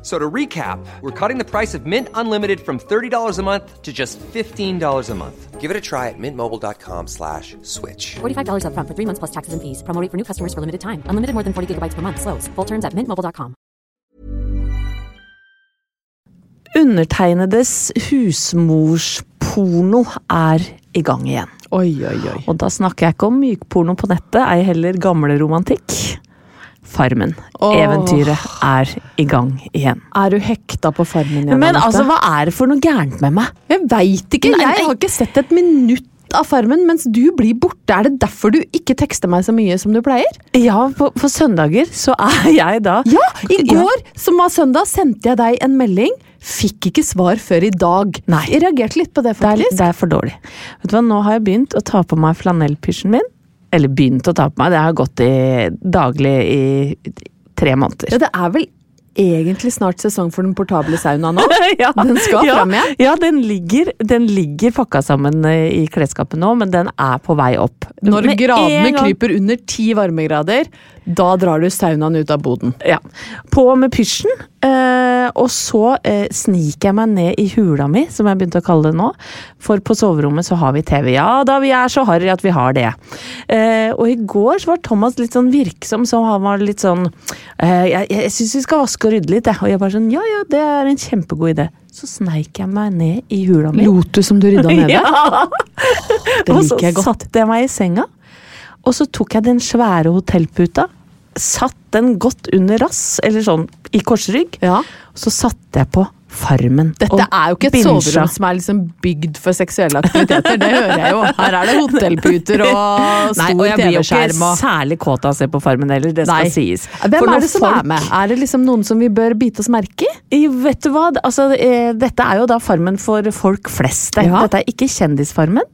F- So to recap, we're cutting the price of Mint Unlimited from $30 a month to just $15 a month. Give it a try at mintmobile.com slash switch. $45 upfront for three months plus taxes and fees. Promo rate for new customers for limited time. Unlimited more than 40 gigabytes per month. Slows. Full terms at mintmobile.com. Undertegnedes husmorsporno er i gang igjen. Oi, oi, oi. Og da snakker jeg ikke om mykporno på nettet, ei heller gamle romantikk. Farmen. Oh. Eventyret er i gang igjen. Er du hekta på farmen igjen? Men altså, hva er det for noe gærent med meg? Jeg veit ikke. Nei, Jeg har ikke sett et minutt av Farmen mens du blir borte. Er det derfor du ikke tekster meg så mye som du pleier? Ja, på, på søndager så er jeg da Ja, i går, som var søndag, sendte jeg deg en melding. Fikk ikke svar før i dag. Nei. Jeg reagerte litt på det, Det er, faktisk. det er for dårlig. Vet du hva, Nå har jeg begynt å ta på meg flanellpysjen min. Eller begynt å ta på meg, det har gått i daglig i tre måneder. Ja, det er vel egentlig snart sesong for den portable sauna nå? ja, Den skal ja, fram igjen. Ja, den ligger, den ligger pakka sammen eh, i klesskapet nå, men den er på vei opp. Når Med gradene gang- kryper under ti varmegrader, da drar du saunaen ut av boden. Ja. På med pysjen, eh, og så eh, sniker jeg meg ned i hula mi, som jeg begynte å kalle det nå. For på soverommet så har vi TV. Ja da, vi er så harry at vi har det. Eh, og i går så var Thomas litt sånn virksom, så han var litt sånn eh, Jeg, jeg syns vi skal vaske og rydde litt, jeg. Og jeg bare sånn ja ja, det er en kjempegod idé. Så sneik jeg meg ned i hula mi. Lot du som du rydda nede? Ja! det og så liker jeg godt. satte jeg meg i senga, og så tok jeg den svære hotellputa, satt den godt under rass, eller sånn i korsrygg, Ja. og så satte jeg på Farmen. Dette er jo ikke et soverom som er liksom bygd for seksuelle aktiviteter, det hører jeg jo. Her er det hotellputer og stor og jeg blir jo ikke særlig kåt av å se på Farmen heller, det skal Nei. sies. Hvem For er det som folk- er med? Er det liksom noen som vi bør bite oss merke i? I- Vet du hva, altså, eh, dette er jo da Farmen for folk flest. Ja. Dette er ikke Kjendisfarmen,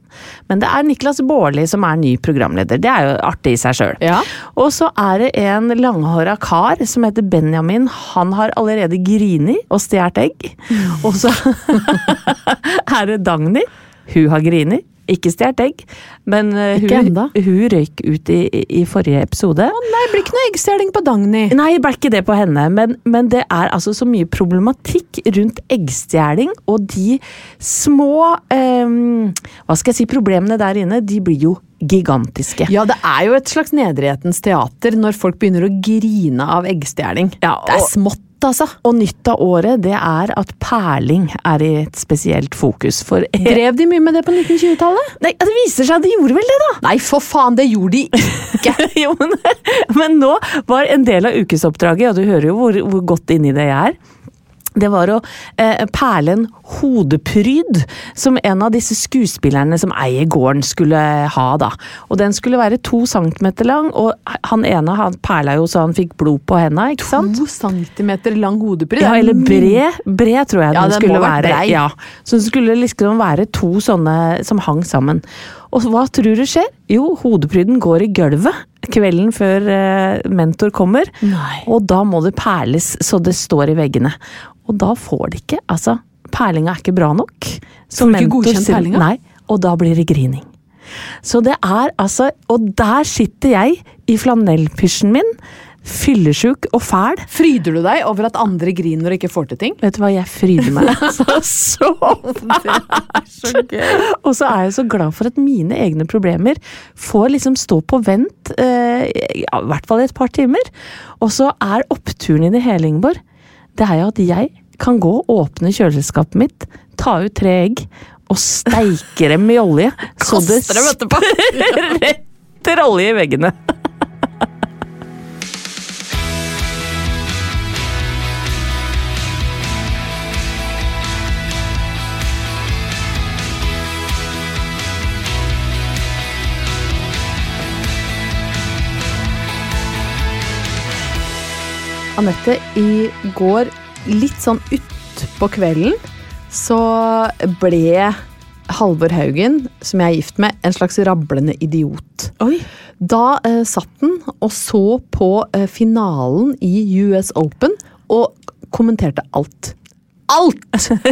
men det er Niklas Baarli som er ny programleder. Det er jo artig i seg sjøl. Ja. Og så er det en langhåra kar som heter Benjamin. Han har allerede grini og stjålet egg. Og så er det Dagny. Hun har grini. Ikke stjålet egg, men eh, Ikke hun, hun røyk ut i, i- i forrige episode. Å nei, det blir ikke noe eggstjeling på Dagny. Nei, det ble ikke det på henne, men, men det er altså så mye problematikk rundt eggstjeling, og de små um, Hva skal jeg si, problemene der inne, de blir jo gigantiske. Ja, det er jo et slags nedrighetens teater når folk begynner å grine av eggstjeling. Ja, det er smått, altså. Og nytt av året, det er at perling er i et spesielt fokus. For Drev de mye med det på 1920-tallet? Nei, det viser seg at de gjorde vel det, da! Nei, for faen, det gjorde de ikke! jo, men, men nå var en del av ukesoppdraget, og du hører jo hvor, hvor godt inni det jeg er. Det var å eh, perle en hodepryd som en av disse skuespillerne som eier gården skulle ha. da. Og Den skulle være to centimeter lang, og han ene han perla jo så han fikk blod på henda. ikke sant? To centimeter lang hodepryd. Ja, er eller bred, bred tror jeg Ja, den den skulle være være. brei. Ja, så det skulle liksom være to sånne som hang sammen. Og hva tror du skjer? Jo, hodepryden går i gulvet kvelden før eh, mentor kommer. Nei. Og da må det perles så det står i veggene. Og da får de ikke Altså, perlinga er ikke bra nok. Så Får ikke godkjent perlinga? Nei, og da blir det grining. Så det er altså Og der sitter jeg i flanellpysjen min. Fyllesjuk og fæl. Fryder du deg over at andre griner og ikke får til ting? Vet du hva, jeg fryder meg altså så, så Og så er jeg så glad for at mine egne problemer får liksom stå på vent, eh, ja, i hvert fall i et par timer. Og så er oppturen i det hele, Ingeborg, det er jo at jeg kan gå og åpne kjøleskapet mitt, ta ut tre egg og steike dem i olje. Så det spretter olje i veggene. Anette, i går, litt sånn utpå kvelden, så ble Halvor Haugen, som jeg er gift med, en slags rablende idiot. Oi. Da eh, satt han og så på eh, finalen i US Open og kommenterte alt. Alt!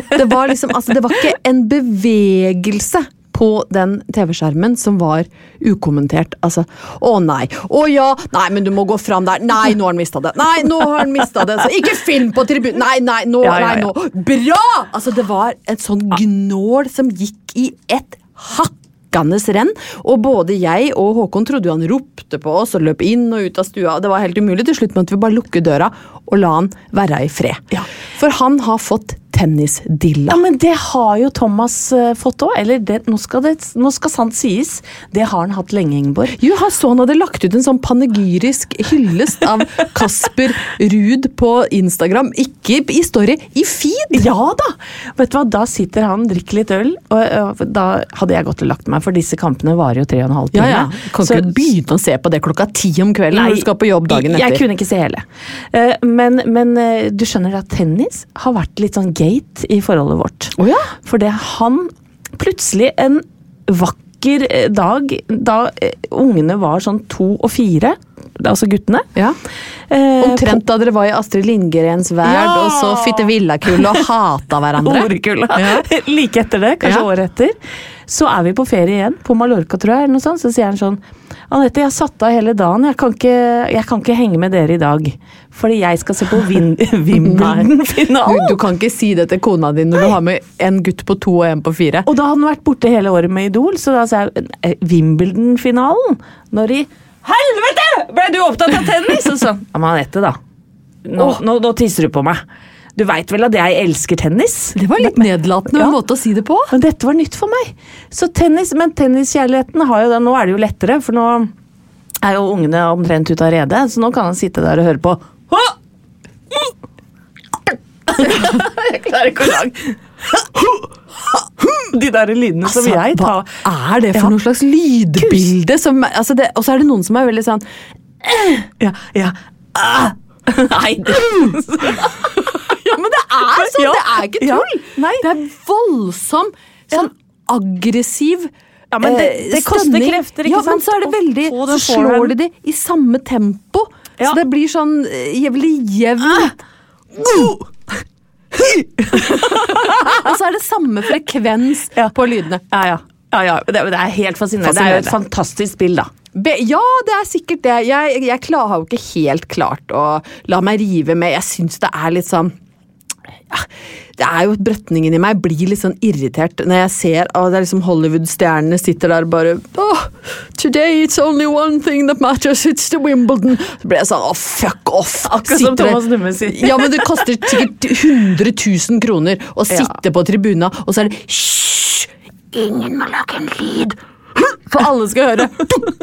Det var liksom, altså det var ikke en bevegelse på den TV-skjermen som var ukommentert. Altså, å nei, å ja, nei, men du må gå fram der. Nei, nå har han mista det. Nei, nå har han mista det. Så ikke film på tribunen. Nei, nei, nå, Ja, ja, nei, nå. Bra! Altså, det var et sånn gnål som gikk i et hakk renn. Og både jeg og Håkon trodde han ropte på oss og løp inn og ut av stua. Det var helt umulig. Til slutt måtte vi bare lukke døra og la han være i fred. Ja. For han har fått tennisdilla. Ja, men det har jo Thomas eh, fått òg. Eller det, nå, skal det, nå skal sant sies. Det har han hatt lenge, Ingeborg. Jo, han så han hadde lagt ut en sånn panegyrisk hyllest av Kasper Ruud på Instagram. Ikke i story, i feed! Ja da! Vet du hva, Da sitter han, drikker litt øl, og øh, da hadde jeg gått og lagt meg, for disse kampene varer jo tre og en halv time. ja. Kan Så- ikke begynne å se på det klokka ti om kvelden når du skal på jobb dagen etter. Jeg kunne ikke se hele. Eh, Men, men eh, du skjønner at tennis har vært litt sånn gate i forholdet vårt. Oh ja? Fordi han plutselig en vakker eh, dag da eh, ungene var sånn to og fire, altså guttene Ja. eh, Omtrent da dere var i Astrid Lindgrens verd, Ja! og så fitte villakull og hata hverandre. Ja. like etter det, kanskje året etter. Så er vi på ferie igjen, på Mallorca tror jeg, eller noe sånt. Så sier han sånn Anette, jeg har satt av hele dagen, jeg kan, ikke, jeg kan ikke henge med dere i dag. Fordi jeg skal se på Win- Du, Wimbledon-finalen. du kan ikke si det til kona di når du har med en gutt på to og en på fire. Og da hadde han vært borte hele året med Idol, så da sa jeg eh, Wimbledon-finalen. Når i Helvete! Ble du opptatt av tennis? Og så Ja, men Anette, da. Nå, nå, nå tisser du på meg. Du veit vel at jeg elsker tennis? Det var litt nedlatende Ja. måte å si det på. Men dette var nytt for meg. Så tennis, Men tenniskjærligheten har jo det. Nå er det jo lettere, for nå er jo ungene omtrent ute av redet, så nå kan han sitte der og høre på. Jeg klarer ikke å lage De der lydene som jeg tar. hva er det for Ja. noe slags lydbilde? Som, altså det, og så er det noen som er veldig sånn Ja, ja. Ah. Nei, Ja, men det er sånn! Ja. Det er ikke Ja. tull! Nei. Det er voldsom, sånn aggressiv Ja, men det- eh, det koster krefter, ikke ja, men så er det veldig Så slår forehand. de det i samme tempo. Ja. Så det blir sånn eh, jævlig jevnt. Og så er det samme frekvens Ja. på lydene. Ja, ja. ja, ja. Det, det er helt fascinerende. Det er jo et fantastisk spill, da. Be ja, det er sikkert det. Jeg, jeg klar, har jo ikke helt klart å la meg rive med. Jeg syns det er litt sånn ja, det er jo Brøtningen i meg blir litt sånn irritert når jeg ser at det er liksom Hollywood-stjernene sitter der bare oh, Today it's only one thing that matters, it's the Wimbledon. Så blir jeg sånn, oh, fuck off! Akkurat som Thomas Numme sier. Ja, men det koster sikkert 100 000 kroner å Ja. sitte på tribuna, og så er det Hysj! Ingen må lage en lyd! For alle skal høre.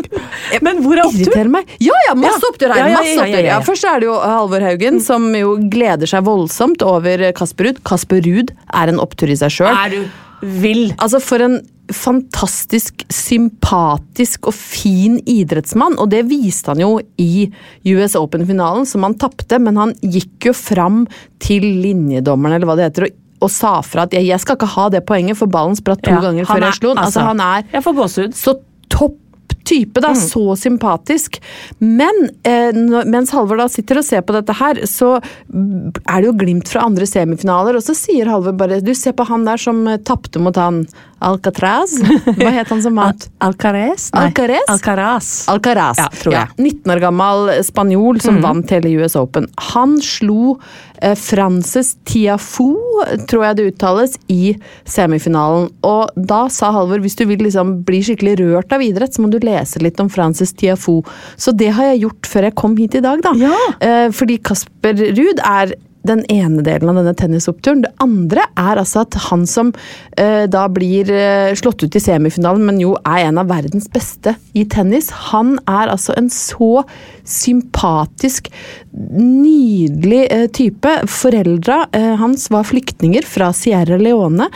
Men hvor er opptur? Irriterer meg. Ja, ja, masse opptur her. Masse opptur. ja. Først er det jo Halvor Haugen, som jo gleder seg voldsomt over Kasper Ruud. Kasper Ruud er en opptur i seg sjøl. Du vill? Altså, for en fantastisk sympatisk og fin idrettsmann, og det viste han jo i US Open-finalen, som han tapte, men han gikk jo fram til linjedommeren, eller hva det heter, og, og sa fra at jeg, jeg skal ikke ha det poenget, for ballen spratt to Ja, ganger før er- jeg slo den. Altså, han er Jeg får gåsehud. så topp type, da, så sympatisk. Men eh, mens Halvor da sitter og ser på dette her, så er det jo glimt fra andre semifinaler, og så sier Halvor bare Du, se på han der som eh, tapte mot han. Alcatraz? Hva het han som vant? Alcarez? Nei. Alcaraz? Alcaraz. Alcaraz. Ja, tror jeg. 19 år gammel spanjol som vant hele US Open. Han slo eh, Frances Tiafou, tror jeg det uttales, i semifinalen. Og da sa Halvor hvis du vil liksom bli skikkelig rørt av idrett, så må du lese litt om Frances Tiafou. Så det har jeg gjort før jeg kom hit i dag, da. Ja. Eh, fordi Kasper Ruud er den ene delen av denne tennisoppturen. Det andre er altså at han som eh, da blir eh, slått ut i semifinalen, men jo er en av verdens beste i tennis, han er altså en så sympatisk, nydelig eh, type. Foreldra eh, hans var flyktninger fra Sierra Leone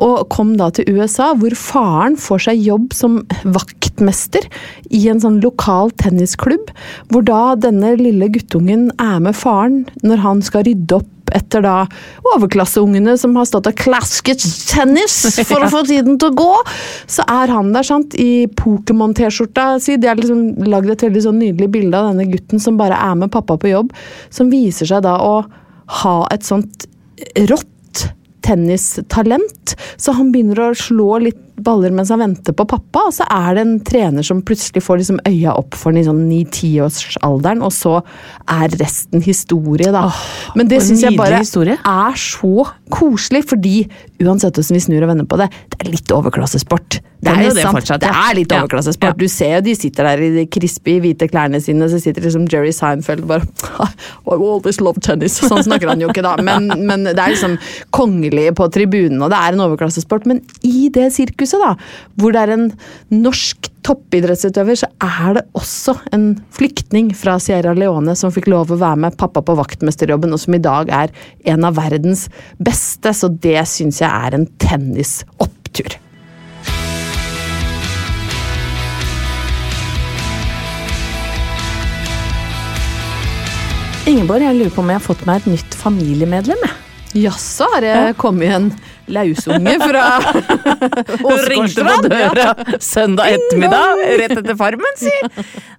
og kom da til USA, hvor faren får seg jobb som vaktmester i en sånn lokal tennisklubb, hvor da denne lille guttungen er med faren når han skal rydde opp etter da overklasseungene som har stått og klasket tennis for å få tiden til å gå, så er han der sant, i Pokémon-T-skjorta si. De har liksom lagd et veldig sånn nydelig bilde av denne gutten som bare er med pappa på jobb, som viser seg da å ha et sånt rått tennistalent. Så han begynner å slå litt baller mens han venter på pappa, og så er det en trener som plutselig får liksom øya opp for den i sånn ni-tiårsalderen, og så er resten historie, da. Men det syns jeg bare historie. er så koselig, fordi uansett hvordan vi snur og vender på det, det er litt overklassesport. Det er det sant? fortsatt, Det er litt overklassesport. Ja. Du ser jo de sitter der i de crispy, hvite klærne sine, så sitter liksom Jerry Seinfeld bare I always love tennis. Sånn snakker han jo ikke, da. Men, men det er liksom kongelig på tribunen, og det er en overklassesport. Men i det sirkuset, da, hvor det er en norsk toppidrettsutøver, så er det også en flyktning fra Sierra Leone som fikk lov å være med pappa på vaktmesterjobben, og som i dag er en av verdens beste. Så det syns jeg er en tennisopptur. Ingeborg, jeg lurer på om jeg har fått meg et nytt familiemedlem. Jaså, har det kommet en lausunge fra Ringte på døra søndag ettermiddag, rett etter Farmen, si!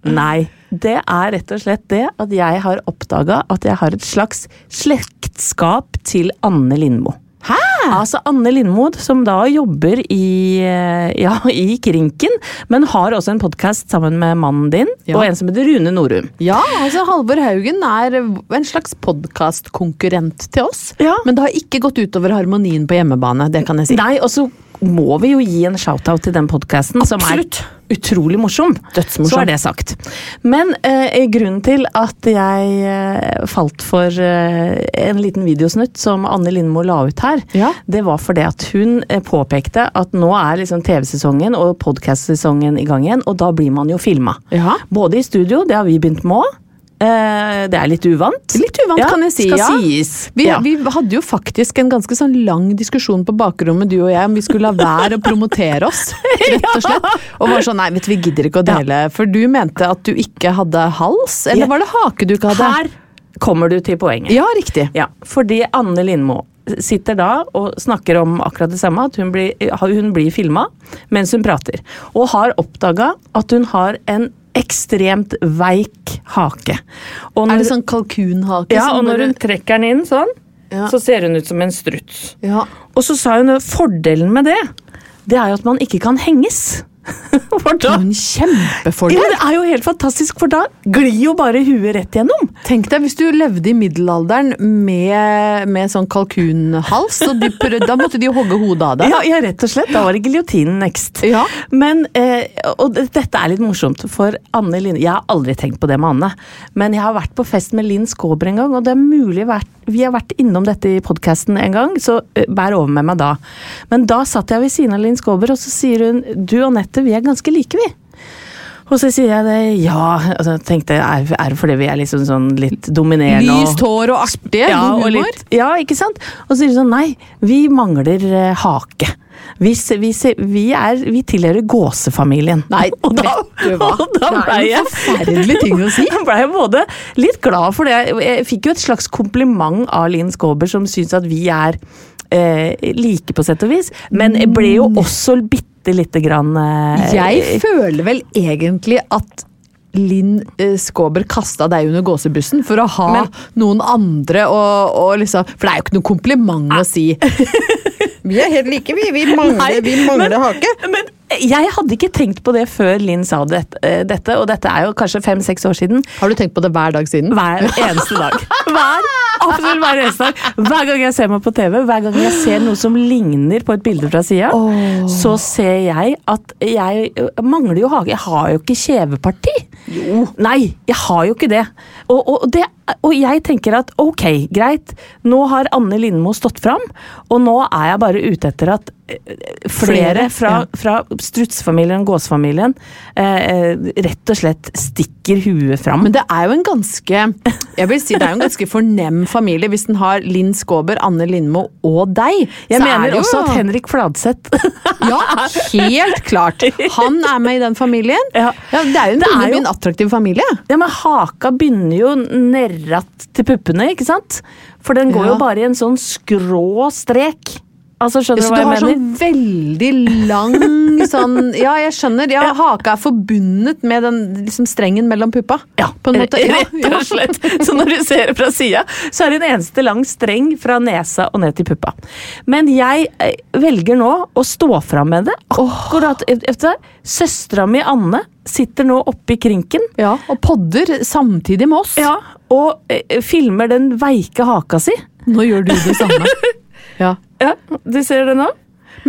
Nei, det er rett og slett det at jeg har oppdaga at jeg har et slags slektskap til Anne Lindmo. Hæ? Altså Anne Lindmod, som da jobber i, eh, ja, i Krinken, men har også en podkast sammen med mannen din, Ja. og en som heter Rune Norum. Ja, altså Halvor Haugen er en slags podkastkonkurrent til oss. Ja. Men det har ikke gått utover harmonien på hjemmebane, det kan jeg si. Nei, og så må vi jo gi en shout-out til den podkasten, som er utrolig morsom. Dødsmorsom. Så er det sagt. Men eh, grunnen til at jeg eh, falt for eh, en liten videosnutt som Anne Lindmo la ut her, Ja. det var fordi at hun eh, påpekte at nå er liksom TV-sesongen og podcast-sesongen i gang igjen, og da blir man jo filma. Ja. Både i studio, det har vi begynt med òg. Eh, det er litt uvant. Litt uvant, Ja, kan jeg si. Ja. Vi, Ja. vi hadde jo faktisk en ganske sånn lang diskusjon på bakrommet, du og jeg, om vi skulle la være å promotere oss. Rett og slett. Og var sånn, nei, vet du, vi gidder ikke å dele. For du mente at du ikke hadde hals, eller var det hake du ikke hadde? Her kommer du til poenget. Ja, riktig. Ja, fordi Anne Lindmo sitter da og snakker om akkurat det samme, at hun blir, hun blir filma mens hun prater. Og har oppdaga at hun har en ekstremt veik hake. Og Er det sånn kalkunhake? ja, og når hun trekker den inn sånn, Ja. så ser hun ut som en struts. ja. Og så sa hun at fordelen med det, det er jo at man ikke kan henges. For da, En kjempefordel. ja, det er jo helt fantastisk, for da glir jo bare huet rett gjennom. Tenk deg hvis du levde i middelalderen med, med sånn kalkunhals, så de prøvde, da måtte de jo hogge hodet av deg. Ja, ja, rett og slett. Da var det giljotinen next. Ja. Men, eh, og dette er litt morsomt, for Anne Linn Jeg har aldri tenkt på det med Anne, men jeg har vært på fest med Linn Skåber en gang, og det er mulig vært, vi har vært innom dette i podkasten en gang, så eh, bær over med meg da. Men da satt jeg ved siden av Linn Skåber, og så sier hun du Anette, vi er ganske like, vi. Og så sier jeg det, ja og så tenkte jeg, er, er det fordi vi er liksom sånn litt dominerende Lyst hår og artige. ja, og litt, ja, ikke sant? Og så sier de sånn, nei, vi mangler uh, hake. Vi, vi, vi, er, vi tilhører gåsefamilien. Nei, og da, vet du hva? Og da Det er ble jeg, forferdelig ting å si. Da ble jeg både litt glad for det. Jeg fikk jo et slags kompliment av Linn Skåber, som syns at vi er eh, like på sett og vis. Men jeg ble jo også bitte lite grann eh, Jeg føler vel egentlig at Linn eh, Skåber kasta deg under gåsebussen for å ha Men- noen andre og, og liksom For det er jo ikke noe kompliment å si Vi er helt like, vi. Vi mangler, vi mangler men, hake. Men jeg hadde ikke tenkt på det før Linn sa det, eh, dette, og dette er jo kanskje fem-seks år siden. Har du tenkt på det hver dag siden? Hver eneste dag. Hver, absolutt hver eneste dag. Hver gang jeg ser meg på TV, hver gang jeg ser noe som ligner på et bilde fra sida, så ser jeg at jeg mangler jo hage. Jeg har jo ikke kjeveparti. Jo. Nei, jeg har jo ikke det. Og, og, det. og jeg tenker at ok, greit, nå har Anne Lindmo stått fram, og nå er jeg bare ute etter at flere Flere, fra, fra strutsfamilien, gåsfamilien, eh, eh, rett og slett stikker huet fram. Men det er jo en ganske jeg vil si det er jo en ganske fornem familie hvis den har Linn Skåber, Anne Lindmo og deg. Jeg er mener jo- også at Henrik Fladseth Ja, helt klart. Han er med i den familien. Ja. Ja, det er jo en Det er jo- en attraktiv familie. Ja, men haka begynner jo nerratt til puppene, ikke sant? For den går jo bare i en sånn skrå strek. Altså, skjønner du Så du har sånn veldig lang sånn Ja, jeg skjønner. Ja, haka er forbundet med den liksom, strengen mellom puppa. Ja, på en måte. Ja, rett og slett. Så når du ser det fra sida, så er det en eneste lang streng fra nesa og ned til puppa. Men jeg eh, velger nå å stå fram med det. Akkurat etter Søstera mi Anne sitter nå oppe i krinken. Ja, og podder samtidig med oss. Ja, og eh, filmer den veike haka si. Nå gjør du det samme. Ja. Ja, du ser det nå?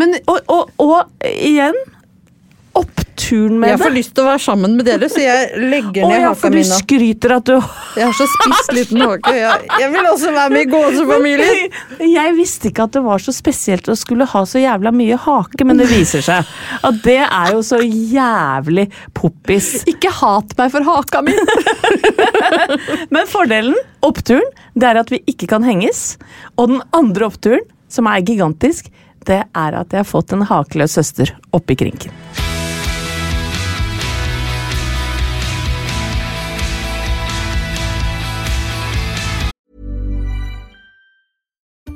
Men Og, og, og igjen oppturen med det. jeg får det. lyst til å være sammen med dere, så jeg legger ned ja, haka for du mi nå. skryter at du Jeg har så spiss liten hake. Jeg, jeg vil også være med i gåsefamilien. Jeg visste ikke at det var så spesielt å skulle ha så jævla mye hake, men det viser seg at det er jo så jævlig poppis. Ikke hat meg for haka mi! Men fordelen, oppturen, det er at vi ikke kan henges. Og den andre oppturen, som er gigantisk, det er at jeg har fått en hakeløs søster oppi krinken.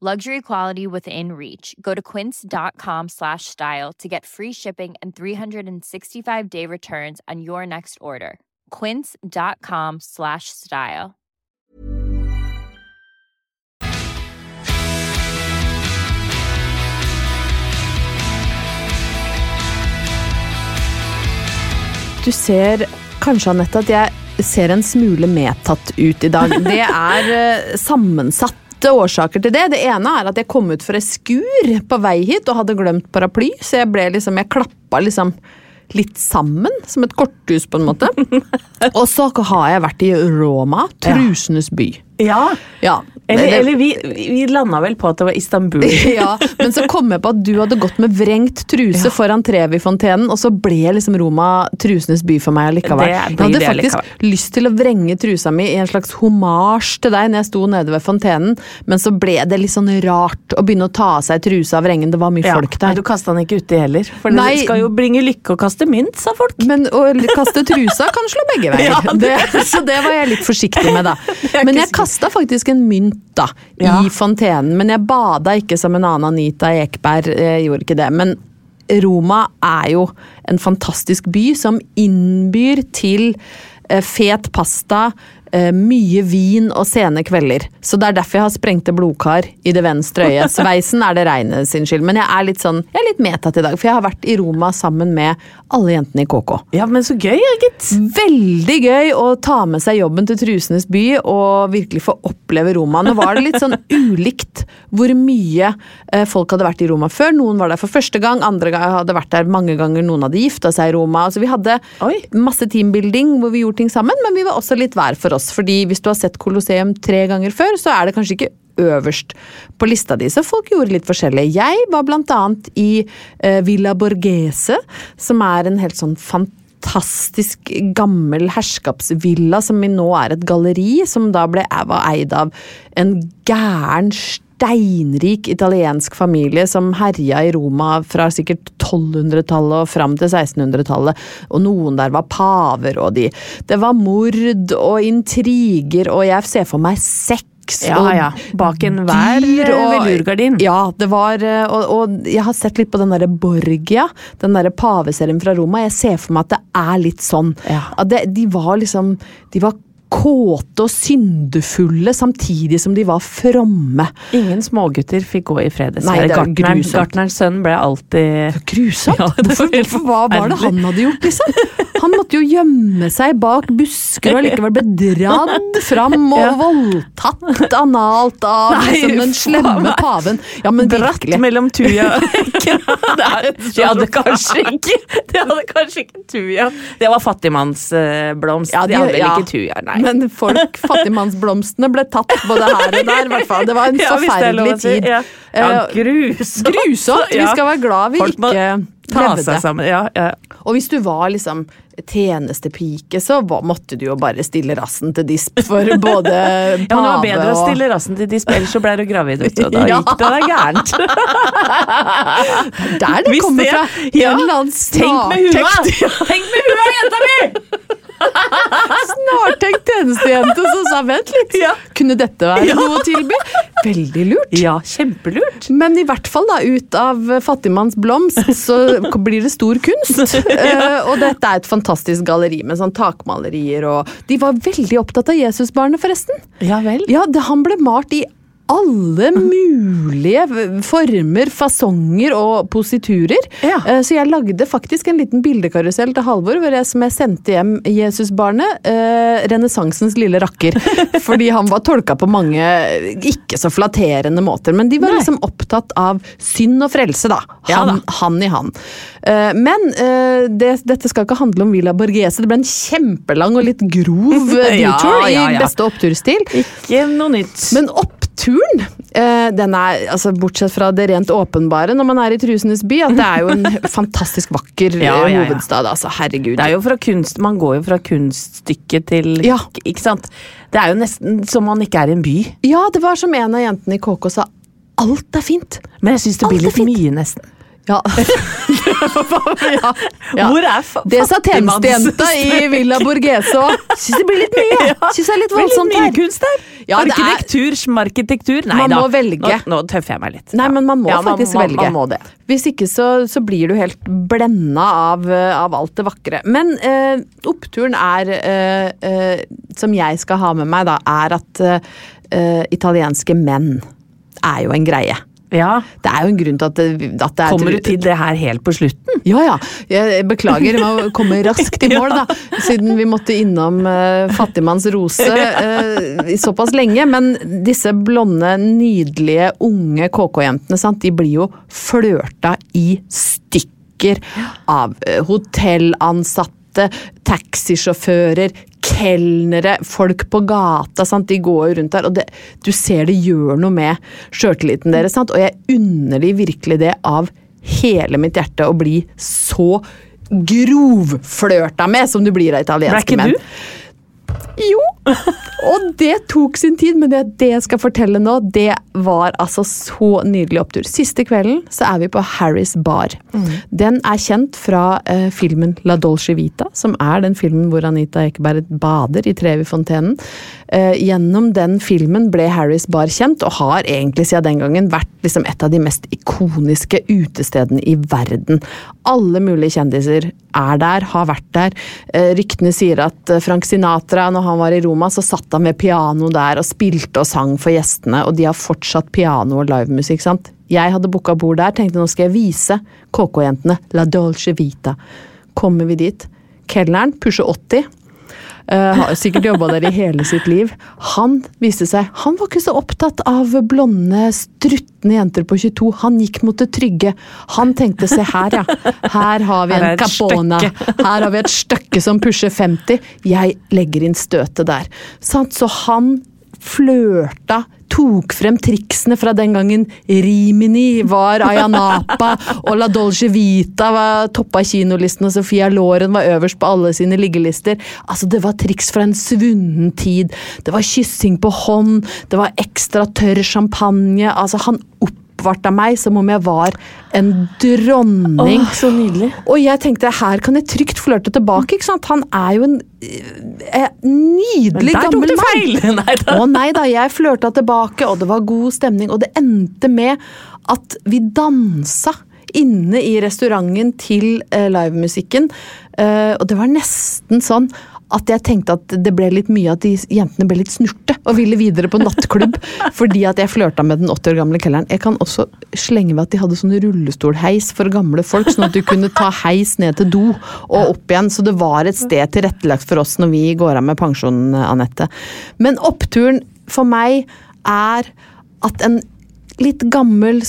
Luxury quality within reach. Go to quince.com slash style to get free shipping and 365 day returns on your next order. Quince.com slash style. Du ser kanskje, Anette, at jeg ser en smule medtatt ut i dag. Det er eh, sammensatte årsaker til det. Det ene er at jeg kom ut for et skur på vei hit og hadde glemt paraply, så jeg ble liksom Jeg klappa liksom litt sammen, som et korthus, på en måte. Og så har jeg vært i Roma, trusenes by. Ja, Ja, eller, det- eller vi, vi landa vel på at det var Istanbul. ja, men så kom jeg på at du hadde gått med vrengt truse foran Trevi-fontenen, og så ble liksom Roma trusenes by for meg allikevel. Jeg hadde faktisk allikevel. lyst til å vrenge trusa mi i en slags homasj til deg når jeg sto nede ved fontenen, men så ble det litt sånn rart å begynne å ta av seg trusa av vrengen. Det var mye Ja, folk Nei, der. du kasta den ikke uti heller. For Nei. det skal jo bringe lykke å kaste mynt, sa folk. Men å kaste trusa kan slå begge veier. Ja, det- det, så det var jeg litt forsiktig med, da. Men jeg kasta faktisk en mynt da, Ja. i fontenen. Men jeg bada ikke som en annen Anita Ekberg. Jeg gjorde ikke det. Men Roma er jo en fantastisk by som innbyr til eh, fet pasta, eh, mye vin og sene kvelder. Så det er derfor jeg har sprengte blodkar i det venstre øyet. Sveisen er det reine sin skyld, men jeg er litt sånn, jeg er litt medtatt i dag, for jeg har vært i Roma sammen med alle jentene i KK. Ja, men så gøy, gitt. Veldig gøy å ta med seg jobben til Trusenes by og virkelig få oppleve Roma. Nå var det litt sånn ulikt hvor mye eh, folk hadde vært i Roma før. Noen var der for første gang, andre hadde vært der mange ganger, noen hadde gifta seg i Roma. Altså, vi hadde Oi. masse teambuilding hvor vi gjorde ting sammen, men vi var også litt hver for oss. Fordi hvis du har sett Colosseum tre ganger før, så er det kanskje ikke øverst på lista di, så folk gjorde litt forskjellig. Jeg var blant annet i eh, Villa Borghese, som er en helt sånn fantastisk gammel herskapsvilla som nå er et galleri, som da ble var eid av en gæren steinrik italiensk familie som herja i Roma fra sikkert 1200-tallet og fram til 1600-tallet. Og noen der var paver, og de Det var mord og intriger, og jeg ser for meg sex Ja, og ja. Bak enhver og- velurgardin. Ja, det var eh, og, og jeg har sett litt på den derre Borgia, den derre paveserien fra Roma. Jeg ser for meg at det er litt sånn. Ja. At det, de var liksom De var kåte og syndefulle samtidig som de var fromme. Ingen smågutter fikk gå i fred. Er gartnerens sønn ble alltid Grusomt! Ja, det var Hvorfor, hva var det han hadde gjort, liksom? Han måtte jo gjemme seg bak busker og likevel ble dratt fram og voldtatt analt av Nei, liksom, den slemme paven. Ja, men Dratt virkelig. mellom Tuja. Det De hadde kanskje ikke De hadde kanskje ikke Tuja. Det var fattigmannsblomst. Ja, de, de- hadde vel ja. ikke Tuja, nei. Men folk, fattigmannsblomstene ble tatt både her og der. i hvert fall. Det var en Ja, det er forferdelig si. tid. Ja, ja Eh, grusomt. Grusomt! Vi skal være glad vi Folk ikke seg sammen. Ja, ja. Og hvis du var liksom tjenestepike, så var, måtte du jo bare stille rassen til disp for både Ja, men det var bedre å stille rassen til disp, ellers så ble du gravid, vet du. og Da Ja. gikk det deg gærent. Der det Hvis kommer det- fra! ja. En eller annen Tenk med hua! Tenk med hua, jenta mi! Snartenkt tjenestejente som sa vent litt, Ja. kunne dette være noe å tilby? Veldig lurt. Ja, kjempelurt. Men i hvert fall da, ut av fattigmanns blomst så blir det stor kunst. Eh, og dette er et fantastisk galleri med sånn takmalerier og De var veldig opptatt av Jesusbarnet, forresten. Ja vel. Ja, det, han ble malt i alle mulige former, fasonger og positurer. Ja. Eh, Så jeg lagde faktisk en liten bildekarusell til Halvor hvor jeg, som jeg sendte hjem Jesusbarnet, eh, renessansens lille rakker. Fordi han var tolka på mange ikke så flatterende måter. Men de var Nei. liksom opptatt av synd og frelse, da. Ja Han, han i han. Eh, Men eh, det, dette skal ikke handle om Villa Borghese. Det ble en kjempelang og litt grov eh, Ja, detour ja, i beste oppturstil. Ikke noe nytt. Men oppturen, eh, den er, altså bortsett fra det rent åpenbare når man er i Trusenes by, at det er jo en fantastisk vakker Ja, eh, ja, ja. hovedstad. Altså, herregud. Det er jo fra kunst, Man går jo fra kunststykke til Ja. Ikke sant? Det er jo nesten som man ikke er i en by. Ja, det var som en av jentene i KK sa. Alt er fint. Men jeg syns det blir litt mye, nesten. Ja. ja. ja. Hvor er Det sa tjenestejenta i Villa Borghese òg. Syns det blir litt mye. Syns det er litt voldsomt her. kunst der. Ja, Arkitektur, smarkitektur. Nei Man da. må velge. Nå, nå tøffer jeg meg litt. Nei, men man må Ja, faktisk man, velge. Man må det. Hvis ikke så, så blir du helt blenda av, eh, av alt det vakre. Men eh, oppturen er, eh, eh, som jeg skal ha med meg, da, er at eh, eh, italienske menn er jo en greie. Ja. Det er jo en grunn til at det, at det er Kommer du til det her helt på slutten? Ja, ja. Jeg beklager, jeg må komme raskt i mål, da. Siden vi måtte innom uh, Fattigmanns rose uh, såpass lenge. Men disse blonde, nydelige, unge KK-jentene, sant, de blir jo flørta i stykker av eh, hotellansatte, taxisjåfører, kelnere, folk på gata. Sant? De går jo rundt der, og det, du ser det gjør noe med sjøltilliten deres. Sant? Og jeg unner de virkelig det av hele mitt hjerte å bli så grovflørta med som du blir av Ble italienske ikke du? Jo, Og det tok sin tid, men det, det jeg skal fortelle nå, det var altså så nydelig opptur. Siste kvelden så er vi på Harrys bar. Den er kjent fra eh, filmen La Dolce Vita, som er den filmen hvor Anita Ekeberg bader i Trevifontenen. Eh, gjennom den filmen ble Harrys bar kjent, og har egentlig siden den gangen vært liksom et av de mest ikoniske utestedene i verden. Alle mulige kjendiser er der, har vært der. Eh, ryktene sier at eh, Frank Sinatra, når han var i Roma, så satt han ved piano der og spilte og sang for gjestene, og de har fortsatt piano og livemusikk, sant. Jeg hadde booka bord der, tenkte nå skal jeg vise KK-jentene La Dolce Vita. Kommer vi dit. Kelneren pusher 80. Uh, har sikkert jobba der i hele sitt liv. Han viste seg Han var ikke så opptatt av blonde, struttende jenter på 22. Han gikk mot det trygge. Han tenkte se her, ja. Her har vi en capona. Her har vi et støkke som pusher 50. Jeg legger inn støtet der. Så han flørta, tok frem triksene fra den gangen Rimini var Ayanapa, og La Dolce Vita var toppa kinolisten, og Sofia Loren var øverst på alle sine liggelister. Altså, det var triks fra en svunnen tid. Det var kyssing på hånd, det var ekstra tørr champagne. Altså, han oppvarta meg som om jeg var en dronning. Oh, så nydelig. Og jeg tenkte her kan jeg trygt flørte tilbake. ikke sant? Han er jo en eh, nydelig Der tok gammel du mann. feil! Nei da. Å nei da, jeg flørta tilbake, og det var god stemning. Og det endte med at vi dansa inne i restauranten til eh, livemusikken. Eh, og det var nesten sånn at jeg tenkte at det ble litt mye at de jentene ble litt snurte og ville videre på nattklubb fordi at jeg flørta med den 80 år gamle kelneren. Jeg kan også slenge ved at de hadde sånn rullestolheis for gamle folk, sånn at du kunne ta heis ned til do og opp igjen. Så det var et sted tilrettelagt for oss når vi går av med pensjonen, Anette. Men oppturen for meg er at en litt gammel,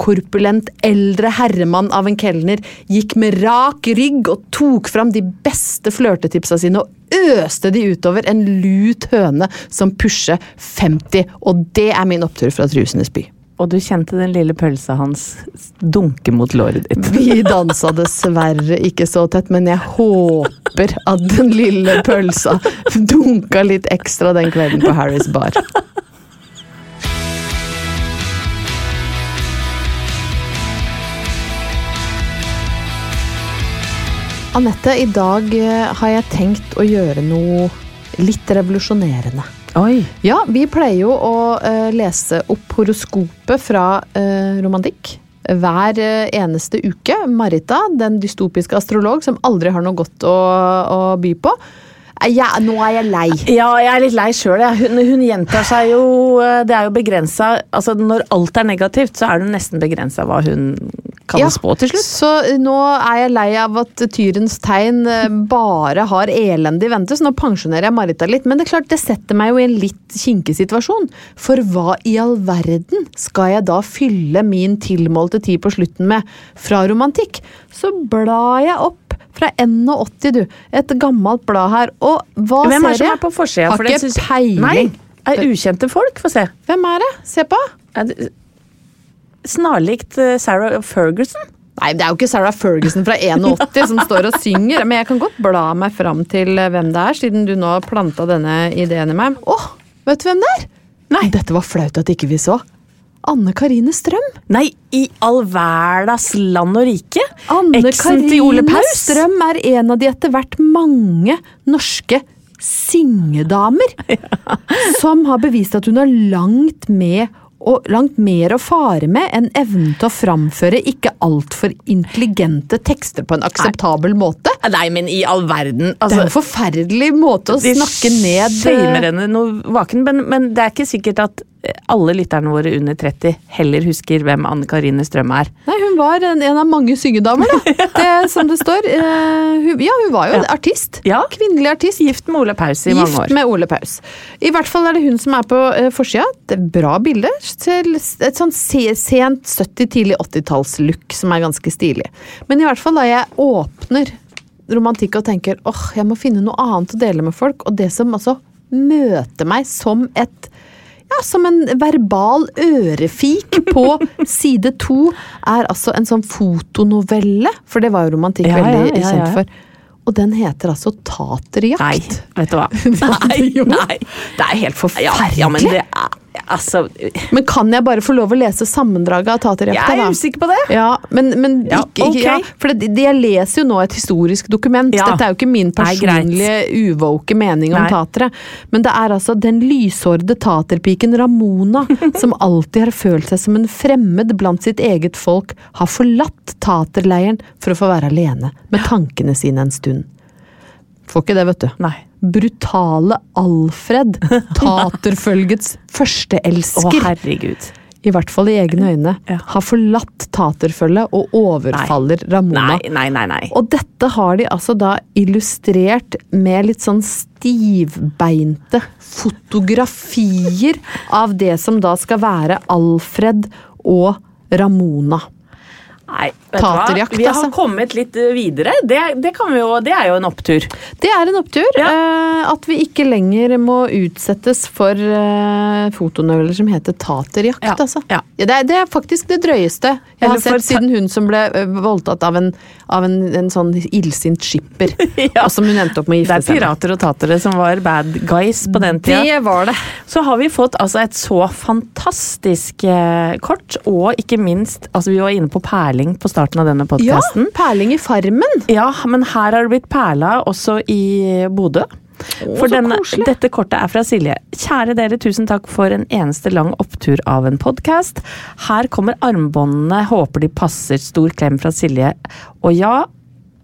småkorpulent, eldre herremann av en kelner gikk med rak rygg og tok fram de beste flørtetipsa sine og øste de utover en lut høne som pusher 50. Og det er min opptur fra Trusenes by. Og du kjente den lille pølsa hans dunke mot låret ditt. Vi dansa dessverre ikke så tett, men jeg håper at den lille pølsa dunka litt ekstra den kvelden på Harrys bar. Anette, i dag eh, har jeg tenkt å gjøre noe litt revolusjonerende. Oi. Ja, vi pleier jo å uh, lese opp horoskopet fra uh, romantikk. Hver eneste uke. Marita, den dystopiske astrolog som aldri har noe godt å, å by på. Ja, nå er jeg lei. Ja, jeg er litt lei sjøl. Hun, hun gjentar seg jo Det er jo begrensa altså Når alt er negativt, så er det nesten begrensa hva hun kan Ja, spå til slutt. Så nå er jeg lei av at Tyrens tegn eh, bare har elende i vente, så nå pensjonerer jeg Marita litt. Men det er klart, det setter meg jo i en litt kinkig situasjon. For hva i all verden skal jeg da fylle min tilmålte tid på slutten med fra romantikk? Så blar jeg opp fra N80, du. Et gammelt blad her. Og hva Hvem er det ser som jeg? er på forsida? Har ikke syns- peiling. Nei, er ukjente folk. Få se. Hvem er det? Se på. Er det- Snarlikt eh, Sarah Ferguson. Nei, det er jo ikke Sarah Ferguson fra 81 som står og synger, men jeg kan godt bla meg fram til eh, hvem det er, siden du nå planta denne ideen i meg. Åh, vet du hvem det er? Nei. Dette var flaut at ikke vi så. Anne Karine Strøm. Nei, i all verdas land og rike! Anne Eksen Karine Strøm er en av de etter hvert mange norske syngedamer som har bevist at hun har langt med og langt mer å fare med enn evnen til å framføre ikke altfor intelligente tekster på en akseptabel måte. Nei, men i all verden. Det er Altså, en forferdelig måte å snakke ned eh, shamer henne noe vaken, men, men det er ikke sikkert at eh, alle lytterne våre under 30 heller husker hvem Anne Karine Strøm er. Nei, hun var en, en av mange syngedamer, da. Det, som det står. Uh, hun, ja, hun var jo Ja. artist. Ja. Kvinnelig artist. Gift med Ole Paus i mange år. Gift med Ole Paus. I hvert fall er det hun som er på uh, forsida. Bra bilde. Til et sånn se, sent 70-, tidlig 80-talls-look som er ganske stilig. Men i hvert fall da jeg åpner romantikk og tenker åh, jeg må finne noe annet å dele med folk, og det som altså møter meg som et ja, som en verbal ørefik på side to, er altså en sånn fotonovelle. For det var jo romantikk Ja, veldig ja, kjent for. Og den heter altså Taterjakt. Nei, vet du hva. Nei, Jo. nei. Det er helt Ja, forferdelig. ja, men det er Altså, Men kan jeg bare få lov å lese sammendraget av Taterjakta, jeg er usikker på det. Ja, men, men Ja, ikke, okay. ja, For det, det, jeg leser jo nå et historisk dokument. Ja. Dette er jo ikke min personlige uvåke mening om Nei. tatere. Men det er altså den lyshårede taterpiken Ramona, som alltid har følt seg som en fremmed blant sitt eget folk, har forlatt taterleiren for å få være alene med tankene sine en stund. Får ikke det, vet du. Nei. Brutale Alfred, taterfølgets Å, herregud. i hvert fall i egne øyne, Ja. har forlatt taterfølget og overfaller Ramona. Nei, nei, nei. nei. Og dette har de altså da illustrert med litt sånn stivbeinte fotografier av det som da skal være Alfred og Ramona. Nei, vet? Taterjakt, Vi har altså. kommet litt eh, videre. Det, det, kan vi jo, det er jo en opptur. Det er en opptur. eh, at vi ikke lenger må utsettes for eh, fotonøvler som heter taterjakt. Ja, Altså. ja. det, er, det er faktisk det drøyeste jeg Eller har sett siden hun som ble eh, voldtatt av en, av en, en sånn illsint skipper. Ja. Og som hun endte opp med å Det gifte er seg med. pirater og tatere som var bad guys på den tida. Det var det. Så har vi fått altså et så fantastisk eh, kort, og ikke minst altså Vi var inne på perling på starten av denne Ja, perling i farmen. Ja, men her har det blitt perla også i Bodø. For så denne, dette kortet er fra Silje. Kjære dere, tusen takk for en eneste lang opptur av en podkast. Her kommer armbåndene, håper de passer. Stor klem fra Silje. Og ja,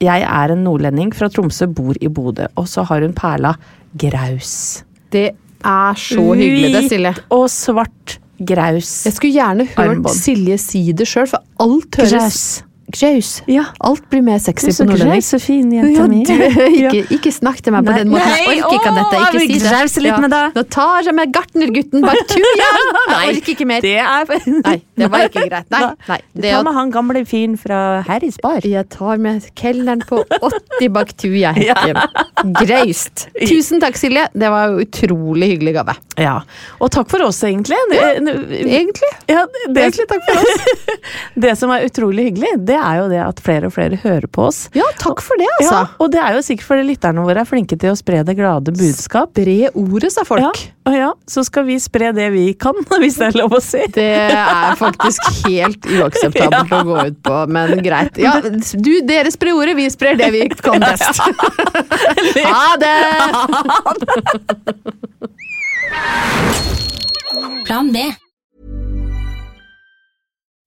jeg er en nordlending fra Tromsø, bor i Bodø. Og så har hun perla graus. Det er så hyggelig, det, Silje. Hvit og svart graus. Jeg skulle gjerne hørt Armbånd. Silje si det sjøl, for alt høres Graus. Graus. Ja. Alt blir mer sexy Du er så på graus og fin, jenta mi. ikke, ikke snakk til meg på Nei. den måten. Jeg orker ikke dette. Ikke si det. grause litt med deg. Nå tar jeg med gartnergutten bak tuja! Jeg orker ikke mer. Det er Nei, det var ikke greit. Nei, nei. Det Ta med han gamle fyren fra Harrys bar. jeg tar med kelneren på 80 bak tuja. Ja. Graust. Tusen takk, Silje. Det var jo utrolig hyggelig gave. Ja, og takk for oss, egentlig. Egentlig. Ja, det, Egentlig takk for oss. det som er utrolig hyggelig, det er jo det at flere og flere hører på oss. Ja, takk for det, altså. Ja, og det er jo sikkert fordi lytterne våre er flinke til å spre det glade budskap. Bre ordet, sa folk. Ja, og ja, så skal vi spre det vi kan, hvis det er lov å si. Det er faktisk helt uakseptabelt å gå ut på, men greit. Ja, du, dere sprer ordet, vi sprer det vi kan best. Ha det! Plan B.